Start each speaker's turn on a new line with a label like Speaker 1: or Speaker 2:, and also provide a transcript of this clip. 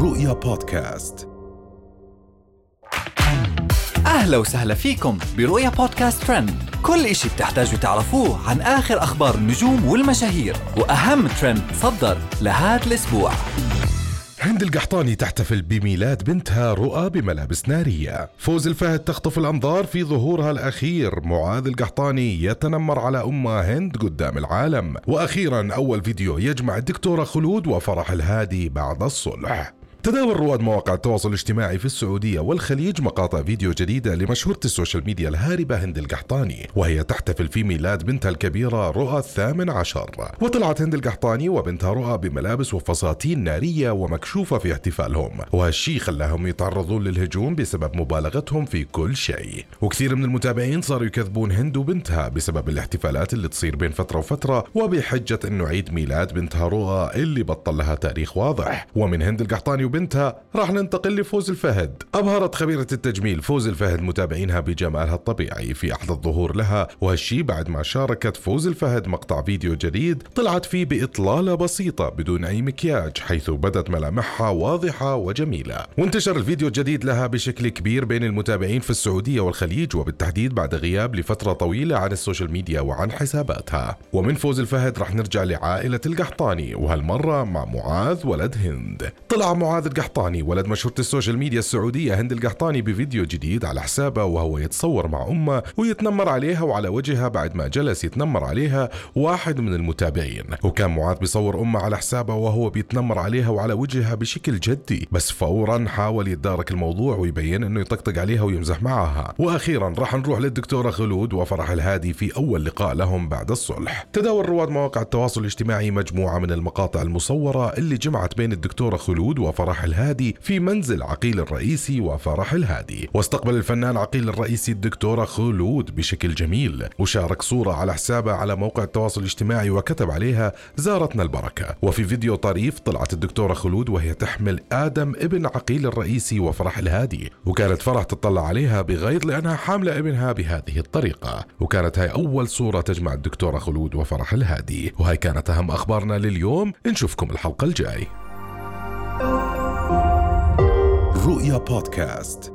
Speaker 1: رؤيا بودكاست.
Speaker 2: أهلا وسهلا فيكم برؤيا بودكاست ترند. كل إشي بتحتاجوا تعرفوه عن آخر أخبار النجوم والمشاهير وأهم ترند صدر لهذا الأسبوع.
Speaker 1: هند القحطاني تحتفل بميلاد بنتها رؤى بملابس نارية. فوز الفهد تخطف الأنظار في ظهورها الأخير. معاذ القحطاني يتنمر على أمه هند قدام العالم. وأخيرا أول فيديو يجمع الدكتورة خلود وفرح الهادي بعد الصلح. تداول رواد مواقع التواصل الاجتماعي في السعودية والخليج مقاطع فيديو جديدة لمشهورة ال social media الهاربة هند القحطاني وهي تحتفل في ميلاد بنتها الكبيرة رؤى الثامن عشر. وطلعت هند القحطاني وبنتها رؤى بملابس وفساتين نارية ومكشوفة في احتفالهم وهالشي خلاهم يتعرضون للهجوم بسبب مبالغتهم في كل شيء. وكثير من المتابعين صاروا يكذبون هند وبنتها بسبب الاحتفالات اللي تصير بين فترة وفترة وبحجة إنه عيد ميلاد بنتها رؤى اللي بطل لها تاريخ واضح. ومن هند القحطاني وبنتها راح ننتقل لفوز الفهد. أبهرت خبيرة التجميل فوز الفهد متابعينها بجمالها الطبيعي في أحد الظهور لها وهالشي بعد ما شاركت فوز الفهد مقطع فيديو جديد طلعت فيه بإطلالة بسيطة بدون أي مكياج حيث بدت ملامحها واضحة وجميلة. وانتشر الفيديو الجديد لها بشكل كبير بين المتابعين في السعودية والخليج وبالتحديد بعد غياب لفترة طويلة عن ال social media وعن حساباتها. ومن فوز الفهد راح نرجع لعائلة القحطاني وهالمرة مع معاذ ولد هند. طلع معاذ معاذ القحطاني. ولد مشهورة ال social media السعودية هند القحطاني بفيديو جديد على حسابه وهو يتصور مع أمه ويتنمر عليها وعلى وجهها بعد ما جلس يتنمر عليها واحد من المتابعين. وكان معاذ بيصور أمه على حسابه وهو بيتنمر عليها وعلى وجهها بشكل جدي. بس فورا حاول يتدارك الموضوع ويبين إنه يطقطق عليها ويمزح معها. وأخيرا راح نروح للدكتورة خلود وفرح الهادي في أول لقاء لهم بعد الصلح. تداول رواد مواقع التواصل الاجتماعي مجموعة من المقاطع المصورة اللي جمعت بين الدكتورة خلود وفرح فرح الهادي في منزل عقيل الرئيسي وفرح الهادي. واستقبل الفنان عقيل الرئيسي الدكتورة خلود بشكل جميل. وشارك صورة على حسابه على موقع التواصل الاجتماعي وكتب عليها زارتنا البركة. وفي فيديو طريف طلعت الدكتورة خلود وهي تحمل آدم ابن عقيل الرئيسي وفرح الهادي. وكانت فرح تطلع عليها بغيظ لأنها حاملة ابنها بهذه الطريقة. وكانت هاي أول صورة تجمع الدكتورة خلود وفرح الهادي. وهي كانت أهم أخبارنا لليوم. نشوفكم الحلقة الجاي. رؤيا بودكاست